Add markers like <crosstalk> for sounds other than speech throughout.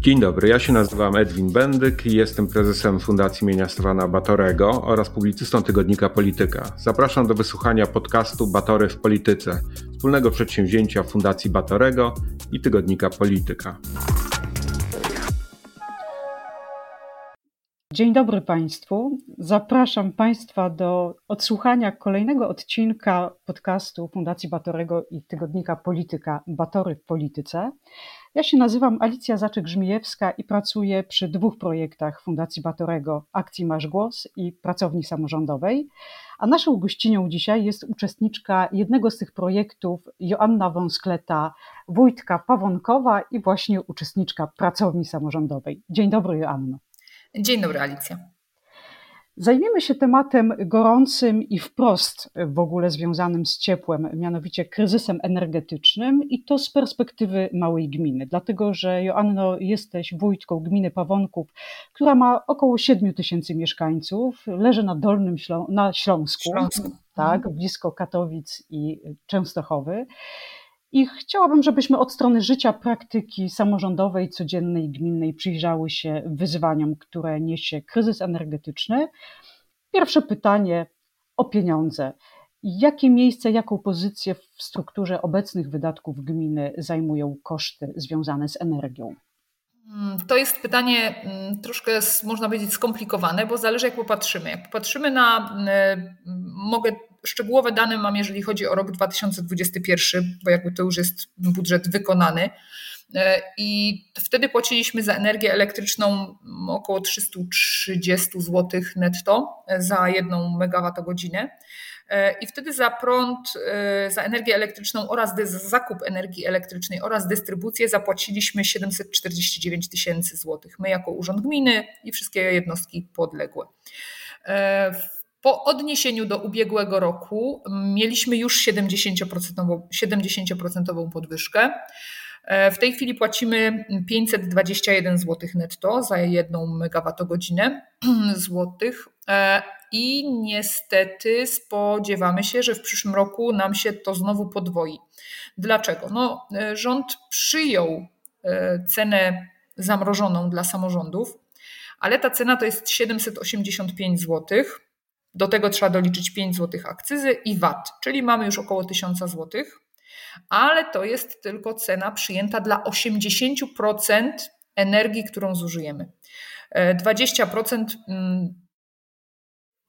Dzień dobry, ja się nazywam Edwin Bendyk i jestem prezesem Fundacji Mienia Stefana Batorego oraz publicystą tygodnika Polityka. Zapraszam do wysłuchania podcastu Batory w Polityce, wspólnego przedsięwzięcia Fundacji Batorego i tygodnika Polityka. Dzień dobry Państwu. Zapraszam Państwa do odsłuchania kolejnego odcinka podcastu Fundacji Batorego i tygodnika Polityka Batory w Polityce. Ja się nazywam Alicja Zaczek-Żmijewska i pracuję przy dwóch projektach Fundacji Batorego Akcji Masz Głos i Pracowni Samorządowej. A naszą gościnią dzisiaj jest uczestniczka jednego z tych projektów, Joanna Wąskleta, Wójtka Pawonkowa i właśnie uczestniczka Pracowni Samorządowej. Dzień dobry Joanno. Dzień dobry Alicja. Zajmiemy się tematem gorącym i wprost w ogóle związanym z ciepłem, mianowicie kryzysem energetycznym i to z perspektywy małej gminy. Dlatego, że Joanno, jesteś wójtką gminy Pawonków, która ma około 7 tysięcy mieszkańców, leży na Dolnym Ślą na Śląsku, Śląsku. tak, mhm. blisko Katowic i Częstochowy. I chciałabym, żebyśmy od strony życia praktyki samorządowej, codziennej, gminnej przyjrzały się wyzwaniom, które niesie kryzys energetyczny. Pierwsze pytanie o pieniądze. Jakie miejsce, jaką pozycję w strukturze obecnych wydatków gminy zajmują koszty związane z energią? Mm, to jest pytanie mm, troszkę, można powiedzieć, skomplikowane, bo zależy jak popatrzymy. Jak popatrzymy na, mm, mogę szczegółowe dane mam, jeżeli chodzi o rok 2021, bo jakby to już jest budżet wykonany. E, I wtedy płaciliśmy za energię elektryczną około 330 zł netto za jedną megawattogodzinę. E, I wtedy za prąd, e, za energię elektryczną oraz za zakup energii elektrycznej oraz dystrybucję zapłaciliśmy 749 tysięcy złotych. My jako Urząd Gminy i wszystkie jednostki podległe. Po odniesieniu do ubiegłego roku mieliśmy już 70%, 70% podwyżkę. E, w tej chwili płacimy 521 zł netto za jedną megawattogodzinę <clears throat> złotych e, i niestety spodziewamy się, że w przyszłym roku nam się to znowu podwoi. Dlaczego? No, e, rząd przyjął cenę zamrożoną dla samorządów, ale ta cena to jest 785 złotych do tego trzeba doliczyć 5 zł akcyzy i VAT, czyli mamy już około 1000 zł, ale to jest tylko cena przyjęta dla 80% energii, którą zużyjemy. 20% e,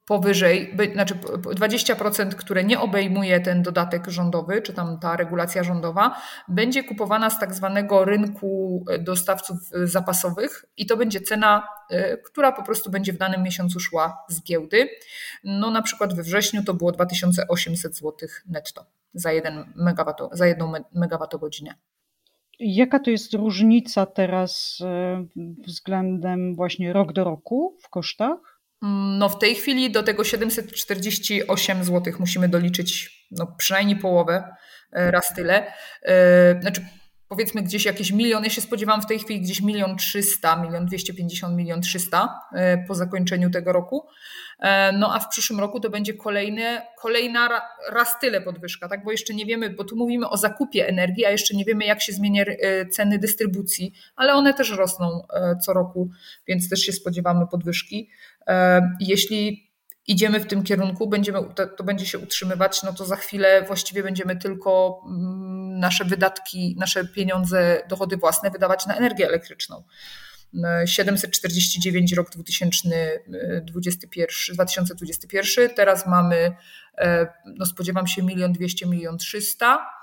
powyżej, znaczy 20%, które nie obejmuje ten dodatek rządowy, czy tam ta regulacja rządowa, będzie kupowana z tak zwanego rynku dostawców zapasowych i to będzie cena, y, która po prostu będzie w danym miesiącu szła z giełdy. No na przykład we wrześniu to było 2800 zł netto za, jeden megawatt, za jedną megawattogodzinę. Jaka to jest różnica teraz względem właśnie rok do roku w kosztach? No w tej chwili do tego 748 zł musimy doliczyć no przynajmniej połowę, e, raz tyle. E, znaczy powiedzmy gdzieś jakieś milion, ja się spodziewam w tej chwili gdzieś milion trzysta, milion dwieście pięćdziesiąt, milion trzysta e, po zakończeniu tego roku. No a w przyszłym roku to będzie kolejne, kolejna raz tyle podwyżka, tak? bo jeszcze nie wiemy, bo tu mówimy o zakupie energii, a jeszcze nie wiemy jak się zmienią ceny dystrybucji, ale one też rosną co roku, więc też się spodziewamy podwyżki. Jeśli idziemy w tym kierunku, będziemy, to, będzie się utrzymywać, no to za chwilę właściwie będziemy tylko mm, nasze wydatki, nasze pieniądze, dochody własne wydawać na energię elektryczną. 749 rok 2021, 2021 teraz mamy, e, no spodziewam się milion 200, milion 300 E,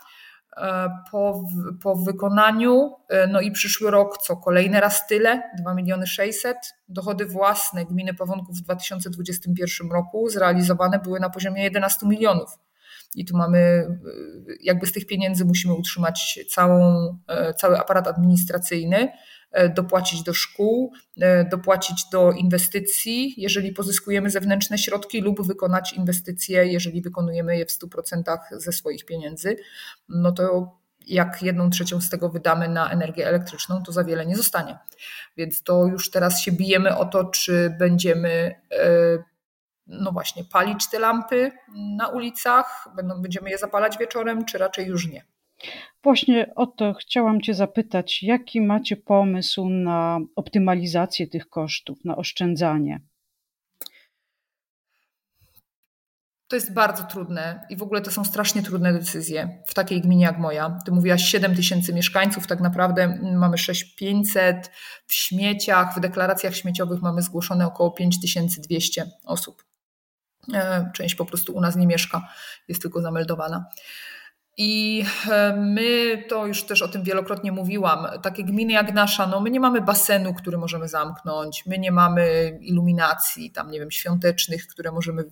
po, po wykonaniu, e, no i przyszły rok, co kolejny raz tyle, 2 miliony 600. Dochody własne gminy Pawonków w 2021 roku zrealizowane były na poziomie 11 milionów. I tu mamy, e, jakby z tych pieniędzy musimy utrzymać całą, cały aparat administracyjny, E, dopłacić do szkół, e, dopłacić do inwestycji, jeżeli pozyskujemy zewnętrzne środki, lub wykonać inwestycje, jeżeli wykonujemy je w 100% ze swoich pieniędzy, no to jak jedną trzecią z tego wydamy na energię elektryczną, to za wiele nie zostanie. Więc to już teraz się bijemy o to, czy będziemy e, no właśnie palić te lampy na ulicach, będziemy je zapalać wieczorem, czy raczej już nie. Właśnie o to chciałam Cię zapytać, jaki macie pomysł na optymalizację tych kosztów, na oszczędzanie? To jest bardzo trudne i w ogóle to są strasznie trudne decyzje w takiej gminie jak moja. Ty mówiłaś 7 tysięcy mieszkańców, tak naprawdę mamy 6500 w śmieciach, w deklaracjach śmieciowych mamy zgłoszone około 5200 osób. E, część po prostu u nas nie mieszka, jest tylko zameldowana. I e, my, to już też o tym wielokrotnie mówiłam, takie gminy jak nasza, no my nie mamy basenu, który możemy zamknąć, my nie mamy iluminacji, tam nie wiem, świątecznych, które możemy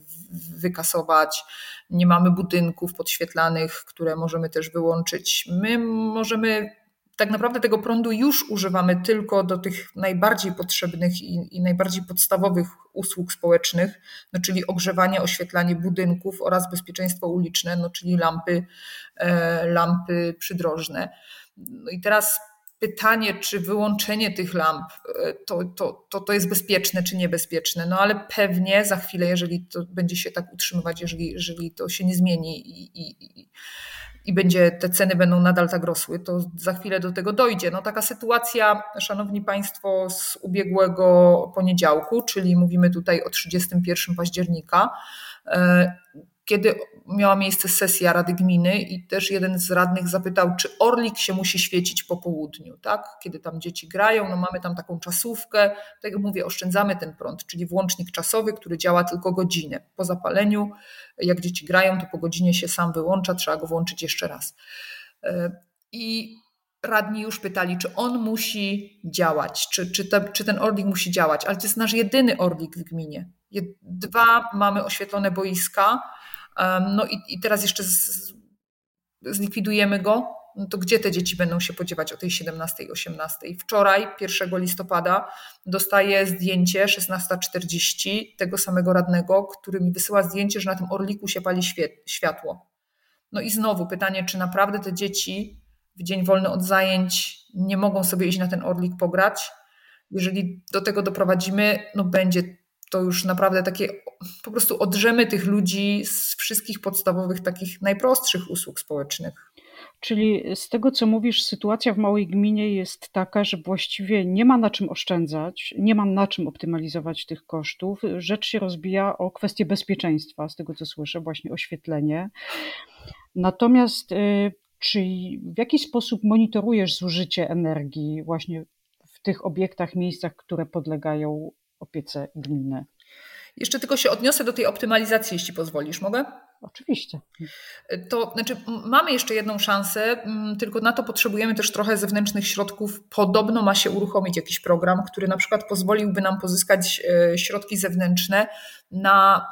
wykasować, nie mamy budynków podświetlanych, które możemy też wyłączyć. My możemy tak naprawdę tego prądu już używamy tylko do tych najbardziej potrzebnych i, i, najbardziej podstawowych usług społecznych, no czyli ogrzewanie, oświetlanie budynków oraz bezpieczeństwo uliczne, no czyli lampy, e, lampy przydrożne. No i teraz pytanie, czy wyłączenie tych lamp e, to, to, to, to jest bezpieczne, czy niebezpieczne. No ale pewnie za chwilę, jeżeli to będzie się tak utrzymywać, jeżeli, jeżeli to się nie zmieni i, i, i będzie, te ceny będą nadal tak rosły, to za chwilę do tego dojdzie. No taka sytuacja, szanowni państwo, z ubiegłego poniedziałku, czyli mówimy tutaj o 31 października, e, kiedy miała miejsce sesja Rady Gminy i też jeden z radnych zapytał, czy Orlik się musi świecić po południu, tak? Kiedy tam dzieci grają, no mamy tam taką czasówkę, tak jak mówię, oszczędzamy ten prąd, czyli włącznik czasowy, który działa tylko godzinę. Po zapaleniu, jak dzieci grają, to po godzinie się sam wyłącza, trzeba go włączyć jeszcze raz. E, I radni już pytali, czy on musi działać, czy, czy, te, czy ten Orlik musi działać, ale to jest nasz jedyny Orlik w gminie. Dwa mamy oświetlone boiska, no i, i teraz jeszcze z, zlikwidujemy go, no to gdzie te dzieci będą się podziewać o tej 17 i 18? Wczoraj, 1 listopada, dostaję zdjęcie 16.40 tego samego radnego, który mi wysyła zdjęcie, że na tym orliku się pali światło. No i znowu pytanie, czy naprawdę te dzieci w dzień wolny od zajęć nie mogą sobie iść na ten orlik pograć? Jeżeli do tego doprowadzimy, no będzie to już naprawdę takie, po prostu odrzemy tych ludzi z wszystkich podstawowych, takich najprostszych usług społecznych. Czyli z tego, co mówisz, sytuacja w małej gminie jest taka, że właściwie nie ma na czym oszczędzać, nie ma na czym optymalizować tych kosztów. Rzecz się rozbija o kwestię bezpieczeństwa, z tego co słyszę, właśnie oświetlenie. Natomiast y, czy w jaki sposób monitorujesz zużycie energii właśnie w tych obiektach, miejscach, które podlegają opiece gminy. Jeszcze tylko się odniosę do tej optymalizacji, jeśli pozwolisz, mogę? Oczywiście. To znaczy, mamy jeszcze jedną szansę, tylko na to potrzebujemy też trochę zewnętrznych środków. Podobno ma się uruchomić jakiś program, który na przykład pozwoliłby nam pozyskać e, środki zewnętrzne na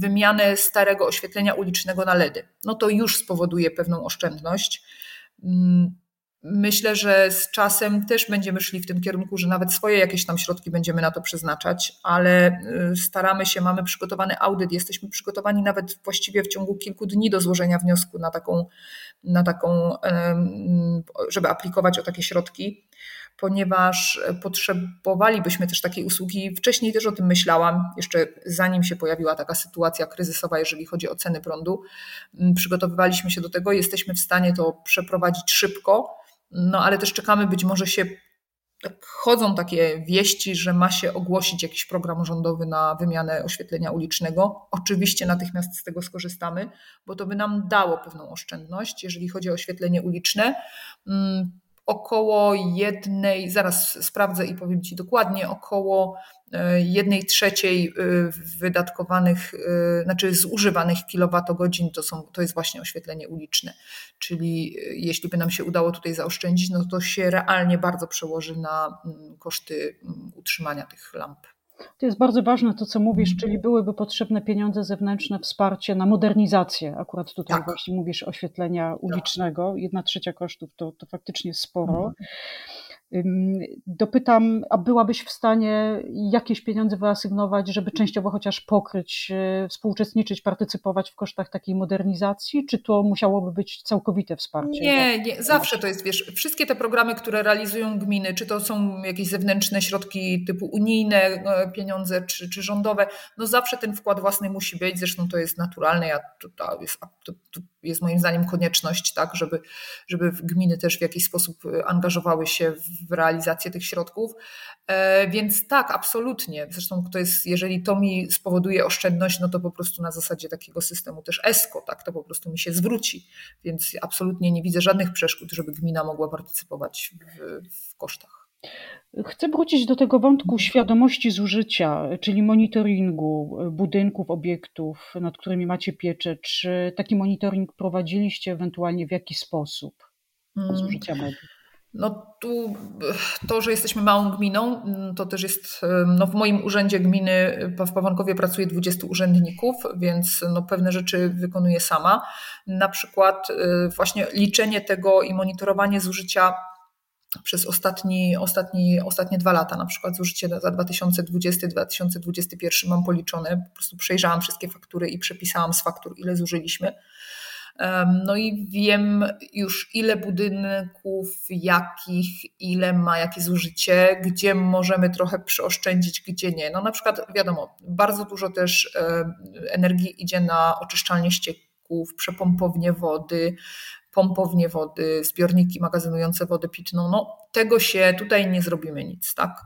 wymianę starego oświetlenia ulicznego na LEDy. No to już spowoduje pewną oszczędność. Myślę, że z czasem też będziemy szli w tym kierunku, że nawet swoje jakieś tam środki będziemy na to przeznaczać, ale y, staramy się, mamy przygotowany audyt, jesteśmy przygotowani nawet właściwie w ciągu kilku dni do złożenia wniosku na taką, na taką żeby aplikować o takie środki, ponieważ potrzebowalibyśmy też takiej usługi. Wcześniej też o tym myślałam, jeszcze zanim się pojawiła taka sytuacja kryzysowa, jeżeli chodzi o ceny prądu. Przygotowywaliśmy się do tego, jesteśmy w stanie to przeprowadzić szybko no ale też czekamy, być może się tak chodzą takie wieści, że ma się ogłosić jakiś program rządowy na wymianę oświetlenia ulicznego. Oczywiście natychmiast z tego skorzystamy, bo to by nam dało pewną oszczędność, jeżeli chodzi o oświetlenie uliczne. Około jednej, zaraz sprawdzę i powiem Ci dokładnie, około e, jednej trzeciej e, wydatkowanych, e, znaczy zużywanych kilowatogodzin to, są, to jest właśnie oświetlenie uliczne. Czyli jeśli by nam się udało tutaj zaoszczędzić, no to się realnie bardzo przełoży na mm, koszty mm, utrzymania tych lamp. To jest bardzo ważne to, co mówisz, czyli byłyby potrzebne pieniądze zewnętrzne, wsparcie na modernizację. Akurat tutaj tak. właśnie mówisz oświetlenia tak. ulicznego. Jedna trzecia kosztów to, to faktycznie sporo. Mhm. Dopytam, a byłabyś w stanie jakieś pieniądze wyasygnować, żeby częściowo chociaż pokryć, e, współuczestniczyć, partycypować w kosztach takiej modernizacji, czy to musiałoby być całkowite wsparcie? Nie, nie, zawsze to jest, wiesz, wszystkie te programy, które realizują gminy, czy to są jakieś zewnętrzne środki typu unijne e, pieniądze, czy, czy rządowe, no zawsze ten wkład własny musi być, zresztą to jest naturalne, ja, to, to, jest, to, to jest moim zdaniem konieczność, tak, żeby, żeby gminy też w jakiś sposób angażowały się w realizację tych środków. E, więc tak, absolutnie. Zresztą to jest, jeżeli to mi spowoduje oszczędność, no to po prostu na zasadzie takiego systemu też ESCO, tak, to po prostu mi się zwróci. Więc absolutnie nie widzę żadnych przeszkód, żeby gmina mogła partycypować w, w kosztach. Chcę wrócić do tego wątku świadomości zużycia, czyli monitoringu budynków, obiektów, nad którymi macie pieczę. Czy taki monitoring prowadziliście, ewentualnie w jaki sposób mm. zużycia mediów? No tu to, że jesteśmy małą gminą, to też jest, no w moim urzędzie gminy w Pawankowie pracuje 20 urzędników, więc no pewne rzeczy wykonuję sama. Na przykład y, właśnie liczenie tego i monitorowanie zużycia przez ostatni, ostatni, ostatnie dwa lata, na przykład zużycie za 2020-2021 mam policzone, po prostu przejrzałam wszystkie faktury i przepisałam z faktur, ile zużyliśmy. No i wiem już ile budynków, jakich, ile ma jakie zużycie, gdzie możemy trochę przyoszczędzić, gdzie nie. No na przykład wiadomo, bardzo dużo też energii idzie na oczyszczalnie ścieków, przepompownie wody, pompownie wody, zbiorniki magazynujące wodę pitną. No, tego się tutaj nie zrobimy nic, tak?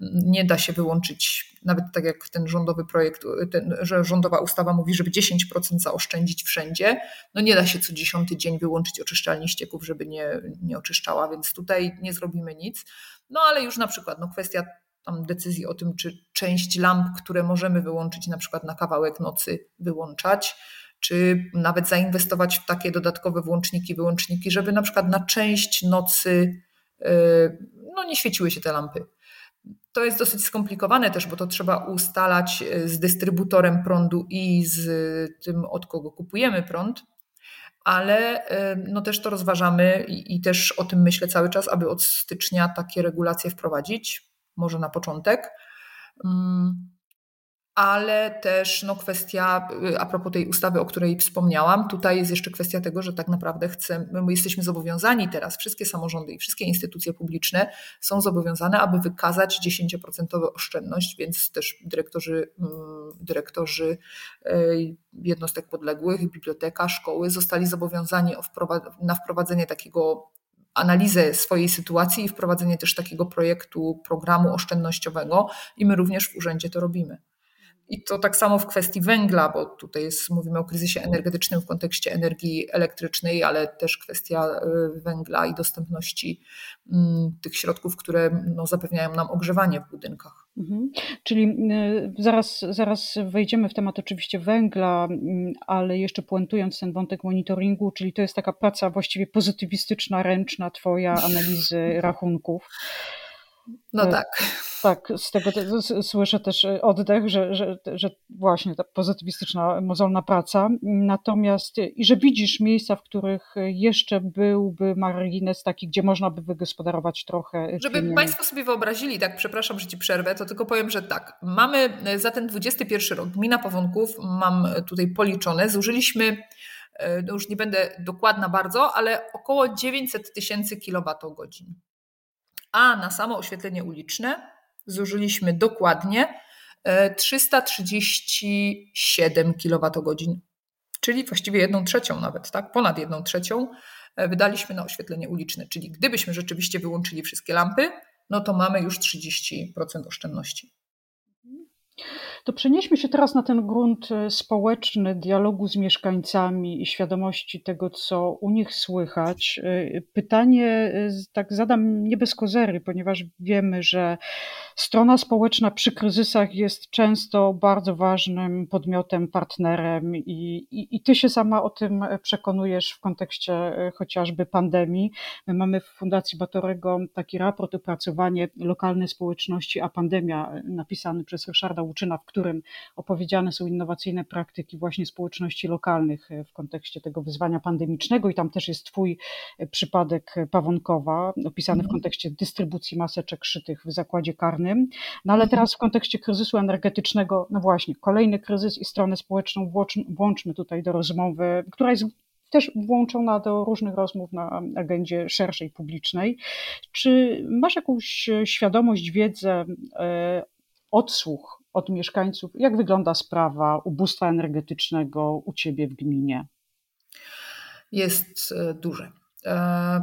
Nie da się wyłączyć, nawet tak jak ten rządowy projekt, ten, że rządowa ustawa mówi, żeby 10% zaoszczędzić wszędzie. No nie da się co dziesiąty dzień wyłączyć oczyszczalni ścieków, żeby nie, nie oczyszczała, więc tutaj nie zrobimy nic. No ale już na przykład no, kwestia tam decyzji o tym, czy część lamp, które możemy wyłączyć na przykład na kawałek nocy, wyłączać czy nawet zainwestować w takie dodatkowe włączniki, wyłączniki, żeby na przykład na część nocy y, no, nie świeciły się te lampy. To jest dosyć skomplikowane też, bo to trzeba ustalać y, z dystrybutorem prądu i z tym, od kogo kupujemy prąd, ale y, no też to rozważamy i, i też o tym myślę cały czas, aby od stycznia takie regulacje wprowadzić, może na początek. Ale też no, kwestia, y, a propos tej ustawy, o której wspomniałam, tutaj jest jeszcze kwestia tego, że tak naprawdę chcemy, my jesteśmy zobowiązani teraz, wszystkie samorządy i wszystkie instytucje publiczne są zobowiązane, aby wykazać 10% oszczędność, więc też dyrektorzy, mm, dyrektorzy y, jednostek podległych, biblioteka, szkoły zostali zobowiązani na wprowadzenie takiego analizę swojej sytuacji i wprowadzenie też takiego projektu, programu oszczędnościowego i my również w urzędzie to robimy. I to tak samo w kwestii węgla, bo tutaj jest, mówimy o kryzysie energetycznym w kontekście energii elektrycznej, ale też kwestia y, węgla i dostępności mm, tych środków, które no, zapewniają nam ogrzewanie w budynkach. Mhm. Czyli y, zaraz, zaraz wejdziemy w temat oczywiście węgla, mm, ale jeszcze puentując ten wątek monitoringu, czyli to jest taka praca właściwie pozytywistyczna, ręczna, Twoja <laughs> analizy rachunków. No e, tak. Tak, z tego słyszę też oddech, że, że, że właśnie ta pozytywistyczna, mozolna praca. Natomiast i że widzisz miejsca, w których jeszcze byłby margines taki, gdzie można by wygospodarować trochę. Żeby pieniędzy. Państwo sobie wyobrazili, tak, przepraszam, że Ci przerwę, to tylko powiem, że tak. Mamy za ten 21 rok, gmina Powąków, mam tutaj policzone, zużyliśmy e, no już nie będę dokładna bardzo, ale około 900 tysięcy kilowatogodzin a na samo oświetlenie uliczne zużyliśmy dokładnie 337 e, kWh, czyli właściwie jedną trzecią nawet, tak? ponad jedną trzecią e, wydaliśmy na oświetlenie uliczne. Czyli gdybyśmy rzeczywiście wyłączyli wszystkie lampy, no to mamy już 30% oszczędności. To przenieśmy się teraz na ten grunt e, społeczny, dialogu z mieszkańcami i świadomości tego, co u nich słychać. E, pytanie e, tak zadam nie bez kozery, ponieważ wiemy, że strona społeczna przy kryzysach jest często bardzo ważnym podmiotem, partnerem i, i, i ty się sama o tym przekonujesz w kontekście chociażby pandemii. My mamy w Fundacji Batorego taki raport, opracowanie lokalnej społeczności, a pandemia napisany przez Ryszarda Łuczyna w którym opowiedziane są innowacyjne praktyki właśnie społeczności lokalnych w kontekście tego wyzwania pandemicznego i tam też jest Twój przypadek Pawonkowa, opisany w mhm. kontekście dystrybucji maseczek szytych w zakładzie karnym. No ale mhm. teraz w kontekście kryzysu energetycznego, no właśnie, kolejny kryzys i stronę społeczną włączmy tutaj do rozmowy, która jest też włączona do różnych rozmów na agendzie szerszej, publicznej. Czy masz jakąś świadomość, wiedzę, e, odsłuch od mieszkańców, jak wygląda sprawa ubóstwa energetycznego u Ciebie w gminie? Jest e, duże. E,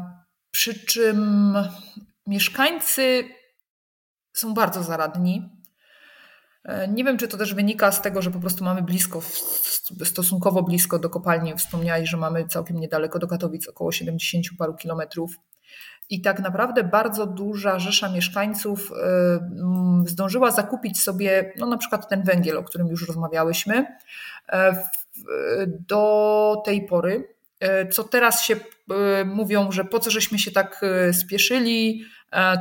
przy czym mieszkańcy są bardzo zaradni. Nie wiem, czy to też wynika z tego, że po prostu mamy blisko, stosunkowo blisko do kopalni. Wspomniali, że mamy całkiem niedaleko do Katowic, około 70 paru kilometrów. I tak naprawdę bardzo duża rzesza mieszkańców y, zdążyła zakupić sobie, no na przykład ten węgiel, o którym już rozmawiałyśmy, e, do tej pory. E, co teraz się y, mówią, że po co żeśmy się tak y, spieszyli,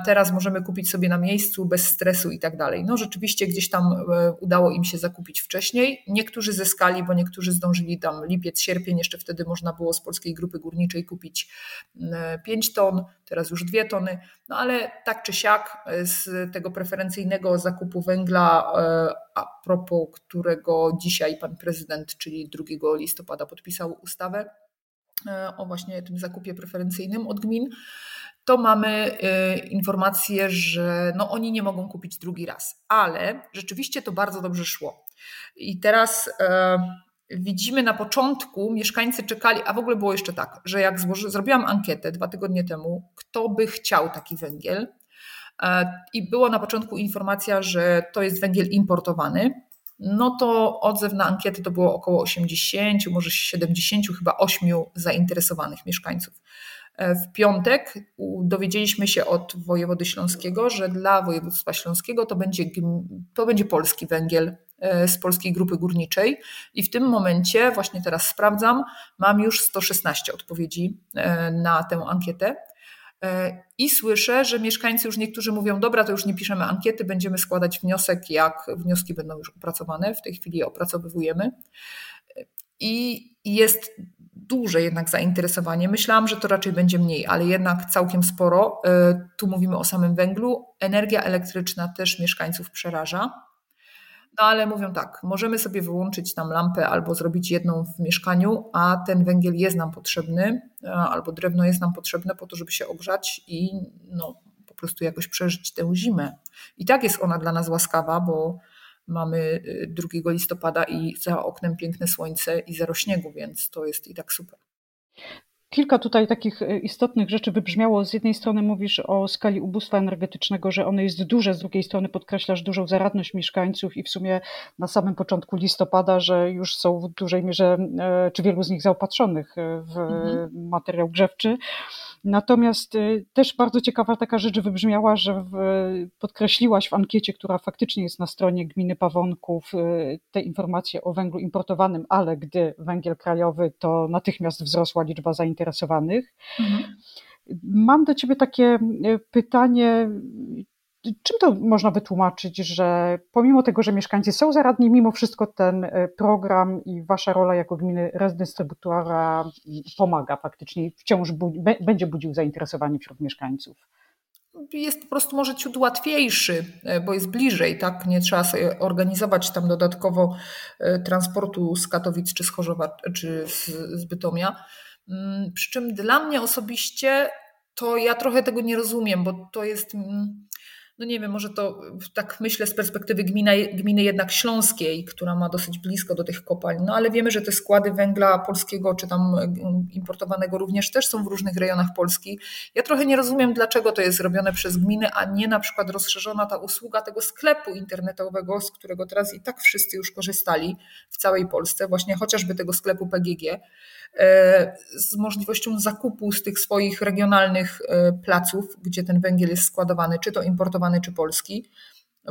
teraz możemy kupić sobie na miejscu bez stresu i tak dalej. No rzeczywiście gdzieś tam e, udało im się zakupić wcześniej. Niektórzy zyskali, bo niektórzy zdążyli tam lipiec, sierpień, jeszcze wtedy można było z polskiej grupy górniczej kupić 5 ton, teraz już 2 tony. No ale tak czy siak e, z tego preferencyjnego zakupu węgla, a propos którego dzisiaj pan prezydent, czyli 2 listopada podpisał ustawę, E, o właśnie tym zakupie preferencyjnym od gmin, to mamy e, informację, że no oni nie mogą kupić drugi raz, ale rzeczywiście to bardzo dobrze szło. I teraz e, widzimy na początku, mieszkańcy czekali, a w ogóle było jeszcze tak, że jak złoży, zrobiłam ankietę dwa tygodnie temu, kto by chciał taki węgiel, i była na początku informacja, że to jest węgiel importowany, no to odzew na ankiety to było około 80, może 70, chyba 8 zainteresowanych mieszkańców. E, w piątek dowiedzieliśmy się od wojewody śląskiego, że dla województwa śląskiego to będzie, to będzie polski węgiel e, z polskiej grupy górniczej i w tym momencie, właśnie teraz sprawdzam, mam już 116 odpowiedzi e, na tę ankietę. I słyszę, że mieszkańcy już niektórzy mówią: Dobra, to już nie piszemy ankiety, będziemy składać wniosek, jak wnioski będą już opracowane. W tej chwili je opracowywujemy. I jest duże jednak zainteresowanie. Myślałam, że to raczej będzie mniej, ale jednak całkiem sporo. E, tu mówimy o samym węglu. Energia elektryczna też mieszkańców przeraża. No ale mówią tak, możemy sobie wyłączyć tam lampę albo zrobić jedną w mieszkaniu, a ten węgiel jest nam potrzebny, albo drewno jest nam potrzebne po to, żeby się ogrzać i no, po prostu jakoś przeżyć tę zimę. I tak jest ona dla nas łaskawa, bo mamy 2 y, listopada i za oknem piękne słońce i zero śniegu, więc to jest i tak super. Kilka tutaj takich e, istotnych rzeczy wybrzmiało. Z jednej strony mówisz o skali ubóstwa energetycznego, że ono jest duże, z drugiej strony podkreślasz dużą zaradność mieszkańców i w sumie na samym początku listopada, że już są w dużej mierze, e, czy wielu z nich zaopatrzonych w mhm. materiał grzewczy. Natomiast y, też bardzo ciekawa taka rzecz wybrzmiała, że w, podkreśliłaś w ankiecie, która faktycznie jest na stronie gminy Pawonków, y, te informacje o węglu importowanym, ale gdy węgiel krajowy, to natychmiast wzrosła liczba zainteresowanych. Mhm. Mam do Ciebie takie y, pytanie, Czym to można wytłumaczyć, że pomimo tego, że mieszkańcy są zaradni, mimo wszystko ten e, program i wasza rola jako gminy rezdystrybutora pomaga faktycznie, wciąż budzi, będzie budził zainteresowanie wśród mieszkańców? Jest po prostu może ciut łatwiejszy, e, bo jest bliżej, tak? Nie trzeba sobie organizować tam dodatkowo e, transportu z Katowic czy z Chorzowa czy z Bytomia. Mm, przy czym dla mnie osobiście to ja trochę tego nie rozumiem, bo to jest mm, no nie wiem, może to tak myślę z perspektywy gmina, gminy jednak śląskiej, która ma dosyć blisko do tych kopalń, no ale wiemy, że te składy węgla polskiego czy tam importowanego również też są w różnych rejonach Polski. Ja trochę nie rozumiem, dlaczego to jest robione przez gminy, a nie na przykład rozszerzona ta usługa tego sklepu internetowego, z którego teraz i tak wszyscy już korzystali w całej Polsce, właśnie chociażby tego sklepu PGG. E, z możliwością zakupu z tych swoich regionalnych e, placów, gdzie ten węgiel jest składowany, czy to importowany, czy polski,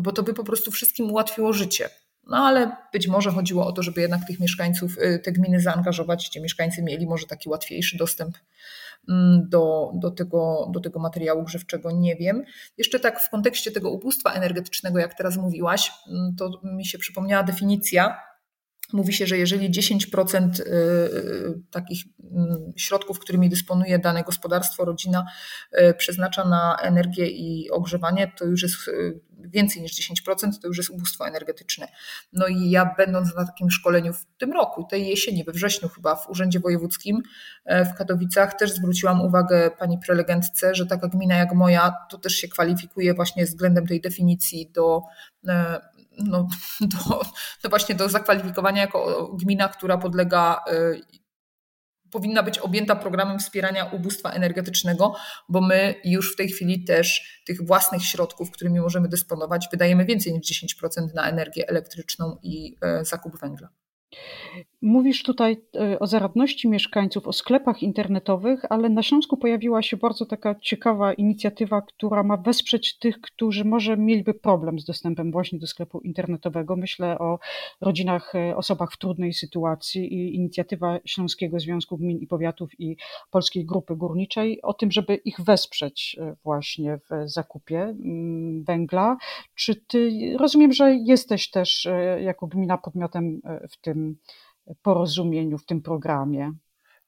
bo to by po prostu wszystkim ułatwiło życie. No ale być może chodziło o to, żeby jednak tych mieszkańców, y, te gminy zaangażować, gdzie mieszkańcy mieli może taki łatwiejszy dostęp mm, do, do, tego, do tego materiału grzewczego, nie wiem. Jeszcze tak w kontekście tego ubóstwa energetycznego, jak teraz mówiłaś, mm, to mi się przypomniała definicja Mówi się, że jeżeli 10% y, y, takich mm, środków, którymi dysponuje dane gospodarstwo, rodzina, y, przeznacza na energię i ogrzewanie, to już jest więcej niż 10%, to już jest ubóstwo energetyczne. No i ja będąc na takim szkoleniu w tym roku, tej jesieni, we wrześniu chyba w Urzędzie Wojewódzkim w Katowicach też zwróciłam uwagę pani prelegentce, że taka gmina jak moja to też się kwalifikuje właśnie względem tej definicji do no, <laughs> do, właśnie do zakwalifikowania jako gmina, która podlega y, powinna być objęta programem wspierania ubóstwa energetycznego, bo my już w tej chwili też tych własnych środków, którymi możemy dysponować, wydajemy więcej niż 10% na energię elektryczną i y, zakup węgla. Mówisz tutaj e, o zaradności mieszkańców, o sklepach internetowych, ale na Śląsku pojawiła się bardzo taka ciekawa inicjatywa, która ma wesprzeć tych, którzy może mieliby problem z dostępem właśnie do sklepu internetowego. Myślę o rodzinach, e, osobach w trudnej sytuacji i inicjatywa Śląskiego Związku Gmin i Powiatów i Polskiej Grupy Górniczej o tym, żeby ich wesprzeć e, właśnie w zakupie mm, węgla. Czy ty, rozumiem, że jesteś też jako gmina podmiotem w tym porozumieniu w tym programie.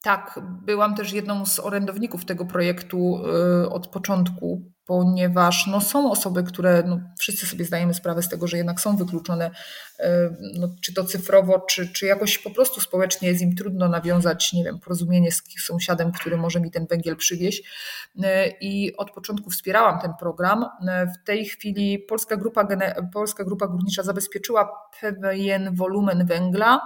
Tak, byłam też jedną z orędowników tego projektu y, od początku ponieważ no, są osoby, które no, wszyscy sobie zdajemy sprawę z tego, że jednak są wykluczone, e, no, czy to cyfrowo, czy, czy jakoś po prostu społecznie jest im trudno nawiązać, nie wiem, porozumienie z sąsiadem, który może mi ten węgiel przywieźć. E, I od początku wspierałam ten program. E, w tej chwili Polska Grupa, Polska Grupa Górnicza zabezpieczyła pewien wolumen węgla,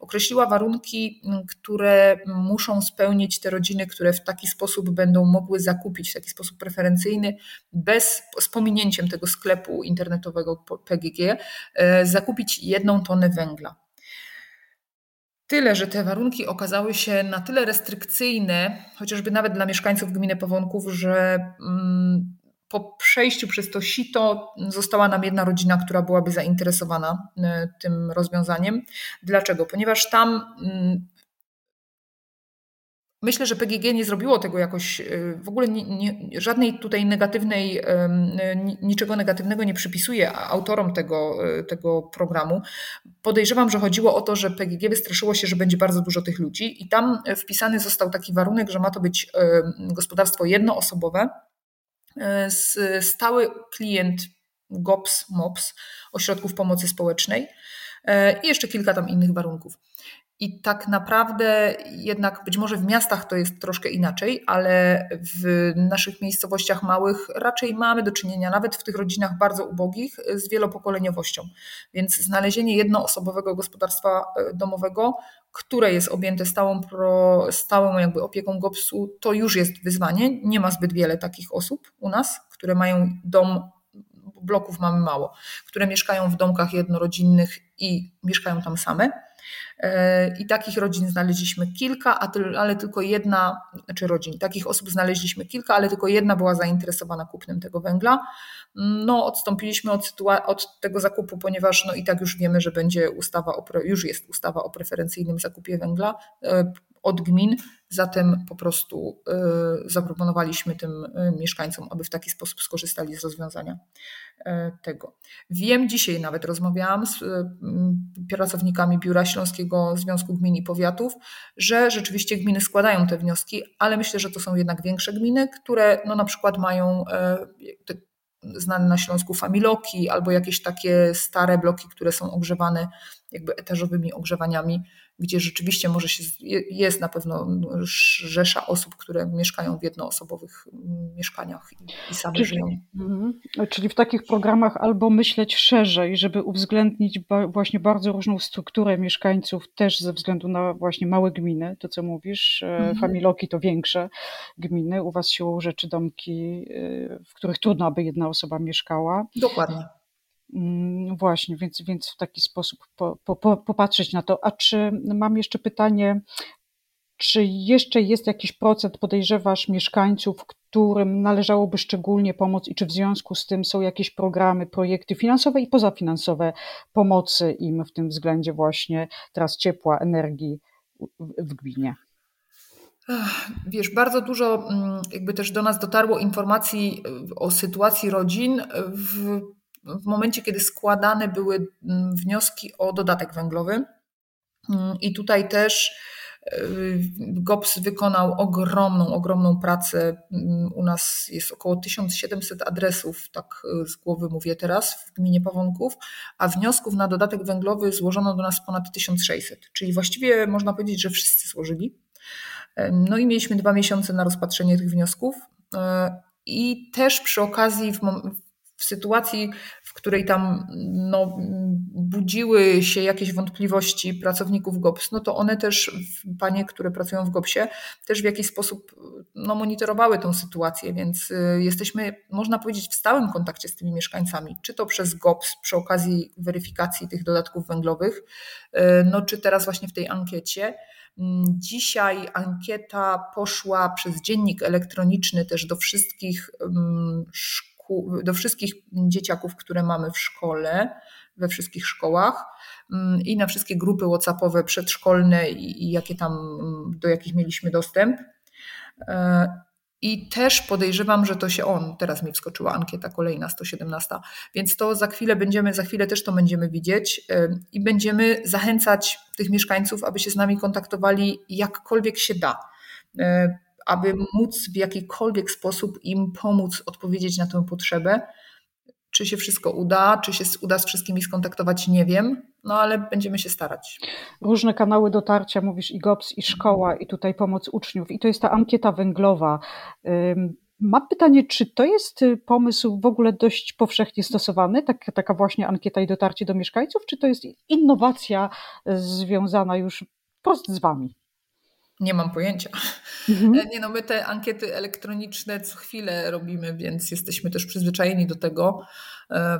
określiła warunki, które muszą spełnić te rodziny, które w taki sposób będą mogły zakupić, w taki sposób preferencyjny bez, z pominięciem tego sklepu internetowego PGG, e, zakupić jedną tonę węgla. Tyle, że te warunki okazały się na tyle restrykcyjne, chociażby nawet dla mieszkańców gminy Powątków, że mm, po przejściu przez to sito została nam jedna rodzina, która byłaby zainteresowana e, tym rozwiązaniem. Dlaczego? Ponieważ tam mm, Myślę, że PGG nie zrobiło tego jakoś, y, w ogóle nie, nie, żadnej tutaj negatywnej, niczego negatywnego nie przypisuje autorom tego, y, tego programu. Podejrzewam, że chodziło o to, że PGG wystraszyło się, że będzie bardzo dużo tych ludzi i tam wpisany został taki warunek, że ma to być gospodarstwo jednoosobowe, y, stały klient GOPS, MOPS, ośrodków pomocy społecznej i jeszcze kilka tam innych warunków. I tak naprawdę jednak być może w miastach to jest troszkę inaczej, ale w naszych miejscowościach małych raczej mamy do czynienia, nawet w tych rodzinach bardzo ubogich, z wielopokoleniowością. Więc znalezienie jednoosobowego gospodarstwa e, domowego, które jest objęte stałą, pro, stałą jakby opieką GOPS-u, to już jest wyzwanie. Nie ma zbyt wiele takich osób u nas, które mają dom bloków mamy mało, które mieszkają w domkach jednorodzinnych i mieszkają tam same. E, I takich rodzin znaleźliśmy kilka, ale tylko jedna, znaczy rodzin, takich osób znaleźliśmy kilka, ale tylko jedna była zainteresowana kupnem tego węgla. No, odstąpiliśmy od, od tego zakupu, ponieważ no i tak już wiemy, że będzie ustawa, o, już jest ustawa o preferencyjnym zakupie węgla e, od gmin, zatem po prostu e, zaproponowaliśmy tym mieszkańcom, aby w taki sposób skorzystali z rozwiązania tego. Wiem, dzisiaj nawet rozmawiałam z pracownikami Biura Śląskiego Związku Gmin i Powiatów, że rzeczywiście gminy składają te wnioski, ale myślę, że to są jednak większe gminy, które no na przykład mają e, znane na Śląsku familoki albo jakieś takie stare bloki, które są ogrzewane jakby etażowymi ogrzewaniami, gdzie rzeczywiście może się, jest na pewno rzesza osób, które mieszkają w jednoosobowych mm, mieszkaniach i, i same czyli, żyją. Mhm. Czyli w takich programach albo myśleć szerzej, żeby uwzględnić ba, właśnie bardzo różną strukturę mieszkańców, też ze względu na właśnie małe gminy, to co mówisz, e, mhm. familoki to większe gminy, u was siłą rzeczy domki, e, w których trudno, aby jedna osoba mieszkała. Dokładnie. Mm, właśnie, więc, więc w taki sposób po, po, popatrzeć na to. A czy mam jeszcze pytanie, czy jeszcze jest jakiś procent, podejrzewasz, mieszkańców, którym należałoby szczególnie pomóc i czy w związku z tym są jakieś programy, projekty finansowe i pozafinansowe pomocy im w tym względzie właśnie teraz ciepła, energii w gminie? Wiesz, bardzo dużo mm, jakby też do nas dotarło informacji y, o sytuacji rodzin w, w momencie, kiedy składane były mm, wnioski o dodatek węglowy. Mm, I tutaj też y, GOPS wykonał ogromną, ogromną pracę. U nas jest około 1700 adresów, tak y, z głowy mówię teraz, w gminie Pawonków, a wniosków na dodatek węglowy złożono do nas ponad 1600. Czyli właściwie można powiedzieć, że wszyscy złożyli. No i mieliśmy dwa miesiące na rozpatrzenie tych wniosków. E, I też przy okazji, w, sytuacji, w której tam no, budziły się jakieś wątpliwości pracowników GOPS, no to one też, panie, które pracują w GOPSie, też w jakiś sposób no, monitorowały tą sytuację, więc e, jesteśmy, można powiedzieć, w stałym kontakcie z tymi mieszkańcami, czy to przez GOPS przy okazji weryfikacji tych dodatków węglowych, e, no czy teraz właśnie w tej ankiecie. Mm, dzisiaj ankieta poszła przez dziennik elektroniczny też do wszystkich mm, szkół, do wszystkich dzieciaków, które mamy w szkole, we wszystkich szkołach mm, i na wszystkie grupy WhatsAppowe przedszkolne i, i jakie tam, do jakich mieliśmy dostęp. E, i też podejrzewam, że to się on, teraz mi wskoczyła ankieta kolejna, 117, więc to za chwilę będziemy, za chwilę też to będziemy widzieć i będziemy zachęcać tych mieszkańców, aby się z nami kontaktowali jakkolwiek się da, aby móc w jakikolwiek sposób im pomóc odpowiedzieć na tę potrzebę. Czy się wszystko uda, czy się uda z wszystkimi skontaktować, nie wiem, no ale będziemy się starać. Różne kanały dotarcia, mówisz i GOPS, i szkoła, i tutaj pomoc uczniów, i to jest ta ankieta węglowa. Mam pytanie, czy to jest y, pomysł w ogóle dość powszechnie stosowany, tak, taka właśnie ankieta i dotarcie do mieszkańców, czy to jest innowacja związana już wprost z Wami? Nie mam pojęcia. Mhm. Nie no, my te ankiety elektroniczne co chwilę robimy, więc jesteśmy też przyzwyczajeni do tego. E,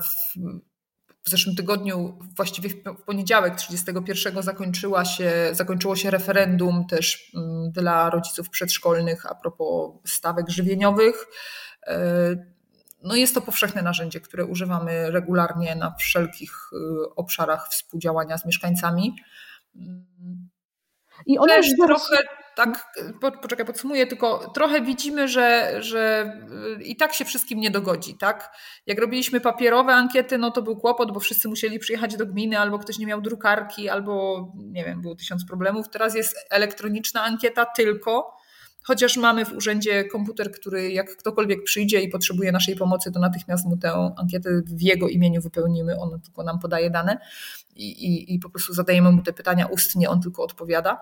w zeszłym tygodniu, właściwie w poniedziałek 31 zakończyła się, zakończyło się referendum też mm, dla rodziców przedszkolnych a propos stawek żywieniowych. E, no jest to powszechne narzędzie, które używamy regularnie na wszelkich y, obszarach współdziałania z mieszkańcami. I one też trochę tak, poczekaj, podsumuję, tylko trochę widzimy, że, że y, i tak się wszystkim nie dogodzi, tak? Jak robiliśmy papierowe ankiety, no to był kłopot, bo wszyscy musieli przyjechać do gminy, albo ktoś nie miał drukarki, albo nie wiem, było tysiąc problemów. Teraz jest elektroniczna ankieta tylko, chociaż mamy w urzędzie komputer, który jak ktokolwiek przyjdzie i potrzebuje naszej pomocy, to natychmiast mu tę ankietę w jego imieniu wypełnimy, on tylko nam podaje dane i, i, i po prostu zadajemy mu te pytania ustnie, on tylko odpowiada.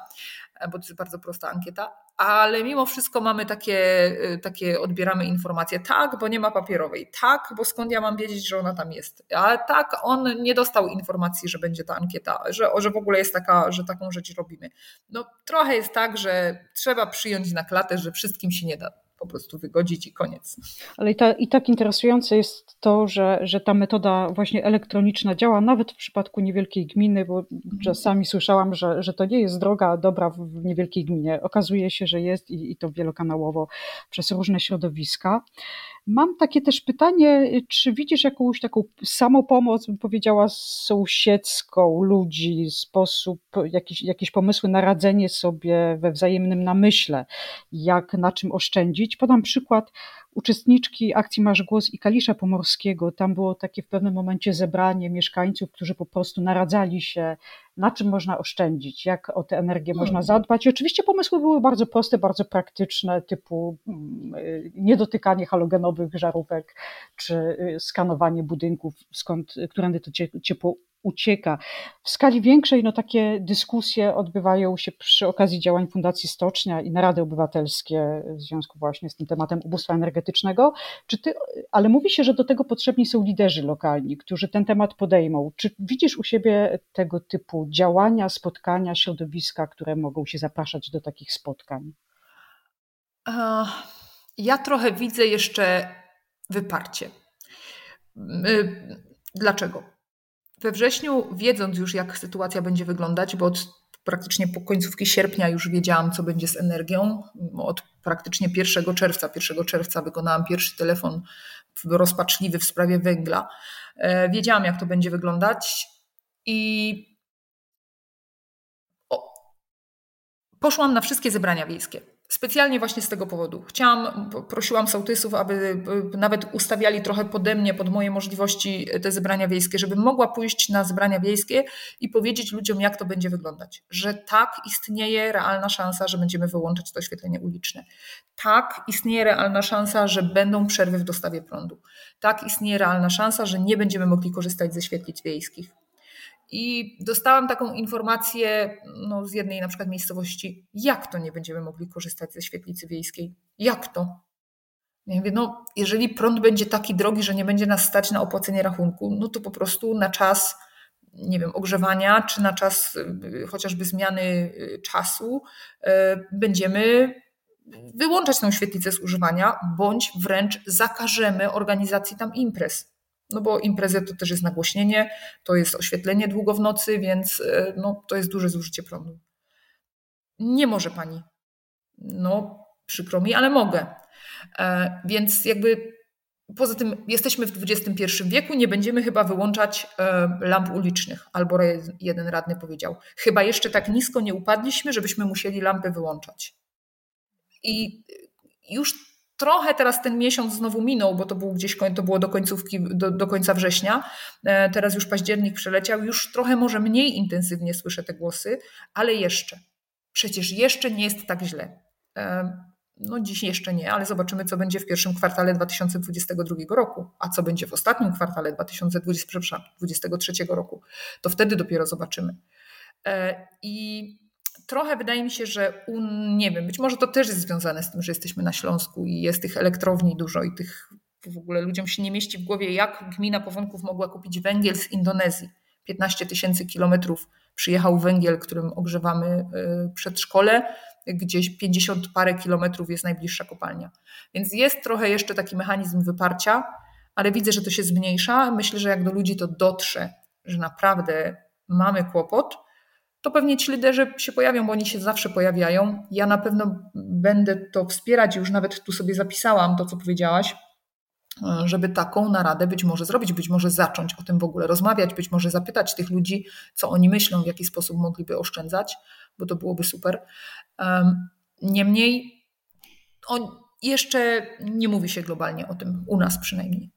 E, bo to jest bardzo prosta ankieta, ale mimo wszystko mamy takie, e, takie odbieramy informacje, tak, bo nie ma papierowej, tak, bo skąd ja mam wiedzieć, że ona tam jest, a tak, on nie dostał informacji, że będzie ta ankieta, że, że w ogóle jest taka, że taką rzecz robimy. No trochę jest tak, że trzeba przyjąć na klatę, że wszystkim się nie da po prostu wygodzić i koniec. Ale i, ta, i tak interesujące jest to, że, że ta metoda właśnie elektroniczna działa nawet w przypadku niewielkiej gminy, bo czasami słyszałam, że, że to nie jest droga dobra w niewielkiej gminie. Okazuje się, że jest i, i to wielokanałowo przez różne środowiska. Mam takie też pytanie, czy widzisz jakąś taką samopomoc, bym powiedziała, sąsiedzką ludzi, sposób, jakieś, jakieś pomysły na radzenie sobie we wzajemnym namyśle, jak na czym oszczędzić? Podam przykład uczestniczki akcji Masz Głos i Kalisza Pomorskiego. Tam było takie w pewnym momencie zebranie mieszkańców, którzy po prostu naradzali się, na czym można oszczędzić, jak o tę energię można hmm. zadbać. I oczywiście pomysły były bardzo proste, bardzo praktyczne, typu mm, y, niedotykanie halogenowych żarówek, czy y, skanowanie budynków, skąd, którędy to ciepło ucieka. W skali większej no, takie dyskusje odbywają się przy okazji działań Fundacji Stocznia i Narady Obywatelskie w związku właśnie z tym tematem ubóstwa energetycznego. Czy ty, ale mówi się, że do tego potrzebni są liderzy lokalni, którzy ten temat podejmą. Czy widzisz u siebie tego typu działania, spotkania, środowiska, które mogą się zapraszać do takich spotkań? Ja trochę widzę jeszcze wyparcie. Dlaczego? We wrześniu, wiedząc już, jak sytuacja będzie wyglądać, bo od praktycznie po końcówki sierpnia już wiedziałam, co będzie z energią. Od praktycznie 1 czerwca, 1 czerwca wykonałam pierwszy telefon rozpaczliwy w sprawie węgla. E, wiedziałam, jak to będzie wyglądać i poszłam na wszystkie zebrania wiejskie. Specjalnie właśnie z tego powodu. Chciałam, prosiłam sołtysów, aby nawet ustawiali trochę pode mnie, pod moje możliwości te zebrania wiejskie, żebym mogła pójść na zebrania wiejskie i powiedzieć ludziom, jak to będzie wyglądać. Że tak istnieje realna szansa, że będziemy wyłączać to oświetlenie uliczne. Tak istnieje realna szansa, że będą przerwy w dostawie prądu. Tak istnieje realna szansa, że nie będziemy mogli korzystać ze świetlic wiejskich. I dostałam taką informację no, z jednej na przykład miejscowości, jak to nie będziemy mogli korzystać ze świetlicy wiejskiej? Jak to? Ja mówię, no jeżeli prąd będzie taki drogi, że nie będzie nas stać na opłacenie rachunku, no to po prostu na czas, nie wiem, ogrzewania, czy na czas y, chociażby zmiany y, czasu y, będziemy wyłączać tę świetlicę z używania, bądź wręcz zakażemy organizacji tam imprez. No bo imprezy to też jest nagłośnienie, to jest oświetlenie długo w nocy, więc e, no, to jest duże zużycie prądu. Nie może pani. No, przykro mi, ale mogę. E, więc jakby poza tym jesteśmy w XXI wieku, nie będziemy chyba wyłączać e, lamp ulicznych, albo jeden radny powiedział. Chyba jeszcze tak nisko nie upadliśmy, żebyśmy musieli lampy wyłączać. I już Trochę teraz ten miesiąc znowu minął, bo to był gdzieś to było do końcówki, do, do końca września. E, teraz już październik przeleciał, już trochę może mniej intensywnie słyszę te głosy, ale jeszcze. Przecież jeszcze nie jest tak źle. E, no dziś jeszcze nie, ale zobaczymy, co będzie w pierwszym kwartale 2022 roku, a co będzie w ostatnim kwartale 2023 roku. To wtedy dopiero zobaczymy. E, I trochę wydaje mi się, że un, nie wiem, być może to też jest związane z tym, że jesteśmy na Śląsku i jest tych elektrowni dużo i tych w ogóle ludziom się nie mieści w głowie, jak gmina Powątków mogła kupić węgiel z Indonezji. 15 tysięcy kilometrów przyjechał węgiel, którym ogrzewamy y, przedszkole, gdzieś 50 parę kilometrów jest najbliższa kopalnia. Więc jest trochę jeszcze taki mechanizm wyparcia, ale widzę, że to się zmniejsza. Myślę, że jak do ludzi to dotrze, że naprawdę mamy kłopot, to pewnie ci liderzy się pojawią, bo oni się zawsze pojawiają. Ja na pewno będę to wspierać, już nawet tu sobie zapisałam to, co powiedziałaś, żeby taką naradę być może zrobić, być może zacząć o tym w ogóle rozmawiać, być może zapytać tych ludzi, co oni myślą, w jaki sposób mogliby oszczędzać, bo to byłoby super. Niemniej on jeszcze nie mówi się globalnie o tym, u nas przynajmniej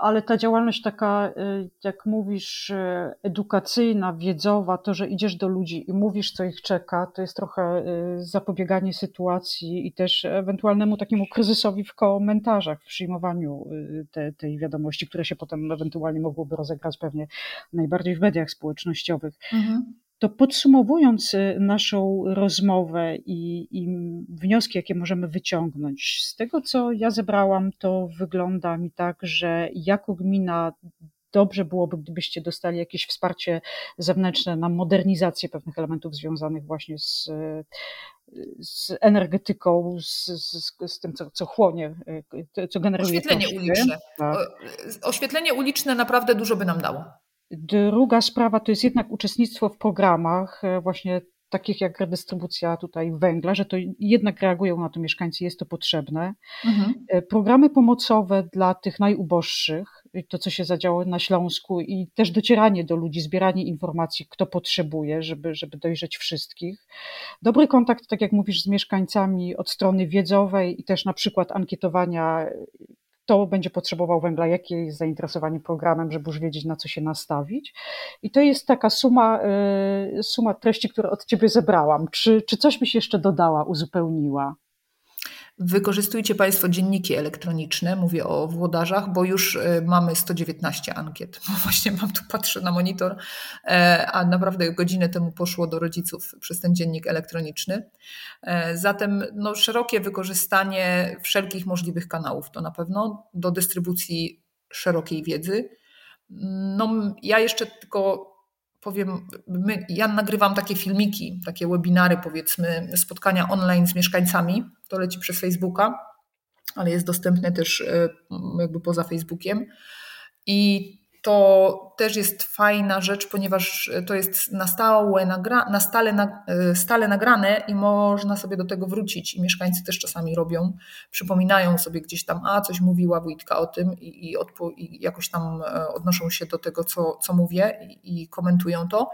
ale ta działalność taka, y, jak mówisz, y, edukacyjna, wiedzowa, to, że idziesz do ludzi i mówisz, co ich czeka, to jest trochę y, zapobieganie sytuacji i też ewentualnemu takiemu kryzysowi w komentarzach, w przyjmowaniu te, tej wiadomości, które się potem ewentualnie mogłoby rozegrać pewnie najbardziej w mediach społecznościowych. Mhm to podsumowując y, naszą rozmowę i, i, wnioski, jakie możemy wyciągnąć, z tego co ja zebrałam, to wygląda mi tak, że jako gmina dobrze byłoby, gdybyście dostali jakieś wsparcie zewnętrzne na modernizację pewnych elementów związanych właśnie z, z energetyką, z, z, z tym, co, co chłonie, y, co generuje. Oświetlenie uliczne. Tak. Oświetlenie uliczne naprawdę dużo by nam dało. Druga sprawa to jest jednak uczestnictwo w programach, e, właśnie takich jak redystrybucja tutaj węgla, że to jednak reagują na to mieszkańcy, jest to potrzebne. Mhm. E, programy pomocowe dla tych najuboższych, to co się zadziało na Śląsku i też docieranie do ludzi, zbieranie informacji, kto potrzebuje, żeby, żeby dojrzeć wszystkich. Dobry kontakt, tak jak mówisz, z mieszkańcami od strony wiedzowej i też na przykład ankietowania kto będzie potrzebował węgla, jakie jest zainteresowanie programem, żeby już wiedzieć, na co się nastawić. I to jest taka suma, y, suma treści, które od Ciebie zebrałam. Czy, czy coś byś jeszcze dodała, uzupełniła? Wykorzystujcie Państwo dzienniki elektroniczne, mówię o włodarzach, bo już e, mamy 119 ankiet. <laughs> Właśnie mam tu, patrzę na monitor, e, a naprawdę godzinę temu poszło do rodziców przez ten dziennik elektroniczny. E, zatem no, szerokie wykorzystanie wszelkich możliwych kanałów to na pewno do dystrybucji szerokiej wiedzy. No, ja jeszcze tylko powiem, my, ja nagrywam takie filmiki, takie webinary, powiedzmy, spotkania online z mieszkańcami. To leci przez Facebooka, ale jest dostępne też e, jakby poza Facebookiem. I to też jest fajna rzecz, ponieważ to jest na stałe, nagra, na stale, na, stale nagrane i można sobie do tego wrócić. I mieszkańcy też czasami robią, przypominają sobie gdzieś tam, a coś mówiła wójtka o tym i, i, odpo, i jakoś tam e, odnoszą się do tego, co, co mówię i, i komentują to.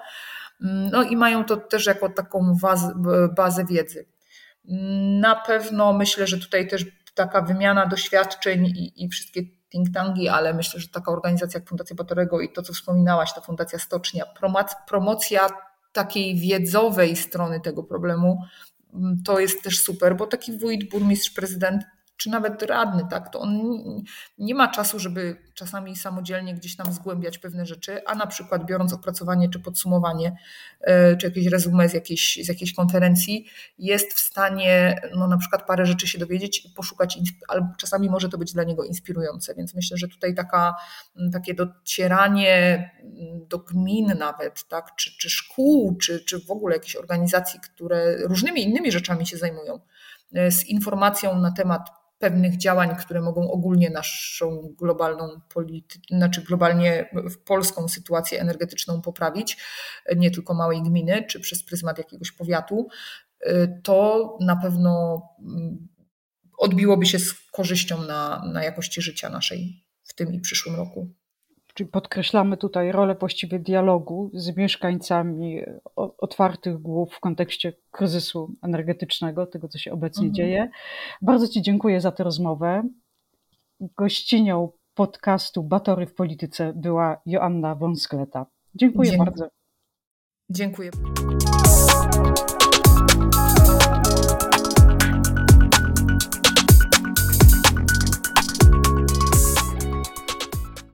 No i mają to też jako taką bazę, bazę wiedzy. Na pewno myślę, że tutaj też taka wymiana doświadczeń i, i wszystkie think tanki, ale myślę, że taka organizacja jak Fundacja Batorego i to, co wspominałaś, ta Fundacja Stocznia, promocja takiej wiedzowej strony tego problemu, mm, to jest też super, bo taki wójt, burmistrz, prezydent czy nawet radny, tak, to on nie ma czasu, żeby czasami samodzielnie gdzieś tam zgłębiać pewne rzeczy, a na przykład biorąc opracowanie czy podsumowanie, e, czy jakieś resume z jakiejś, z jakiejś konferencji, jest w stanie no, na przykład parę rzeczy się dowiedzieć i poszukać, albo czasami może to być dla niego inspirujące, więc myślę, że tutaj taka, takie docieranie do gmin nawet, tak, czy, czy szkół, czy, czy w ogóle jakichś organizacji, które różnymi innymi rzeczami się zajmują, e, z informacją na temat pewnych działań, które mogą ogólnie naszą globalną politykę, znaczy globalnie polską sytuację energetyczną poprawić, nie tylko małej gminy, czy przez pryzmat jakiegoś powiatu, to na pewno mm, odbiłoby się z korzyścią na, na jakości życia naszej w tym i przyszłym roku. Czyli podkreślamy tutaj rolę właściwie dialogu z mieszkańcami otwartych głów w kontekście kryzysu energetycznego, tego co się obecnie mhm. dzieje. Bardzo Ci dziękuję za tę rozmowę. Gościnią podcastu Batory w Polityce była Joanna Wąskleta. Dziękuję bardzo. Dziękuję.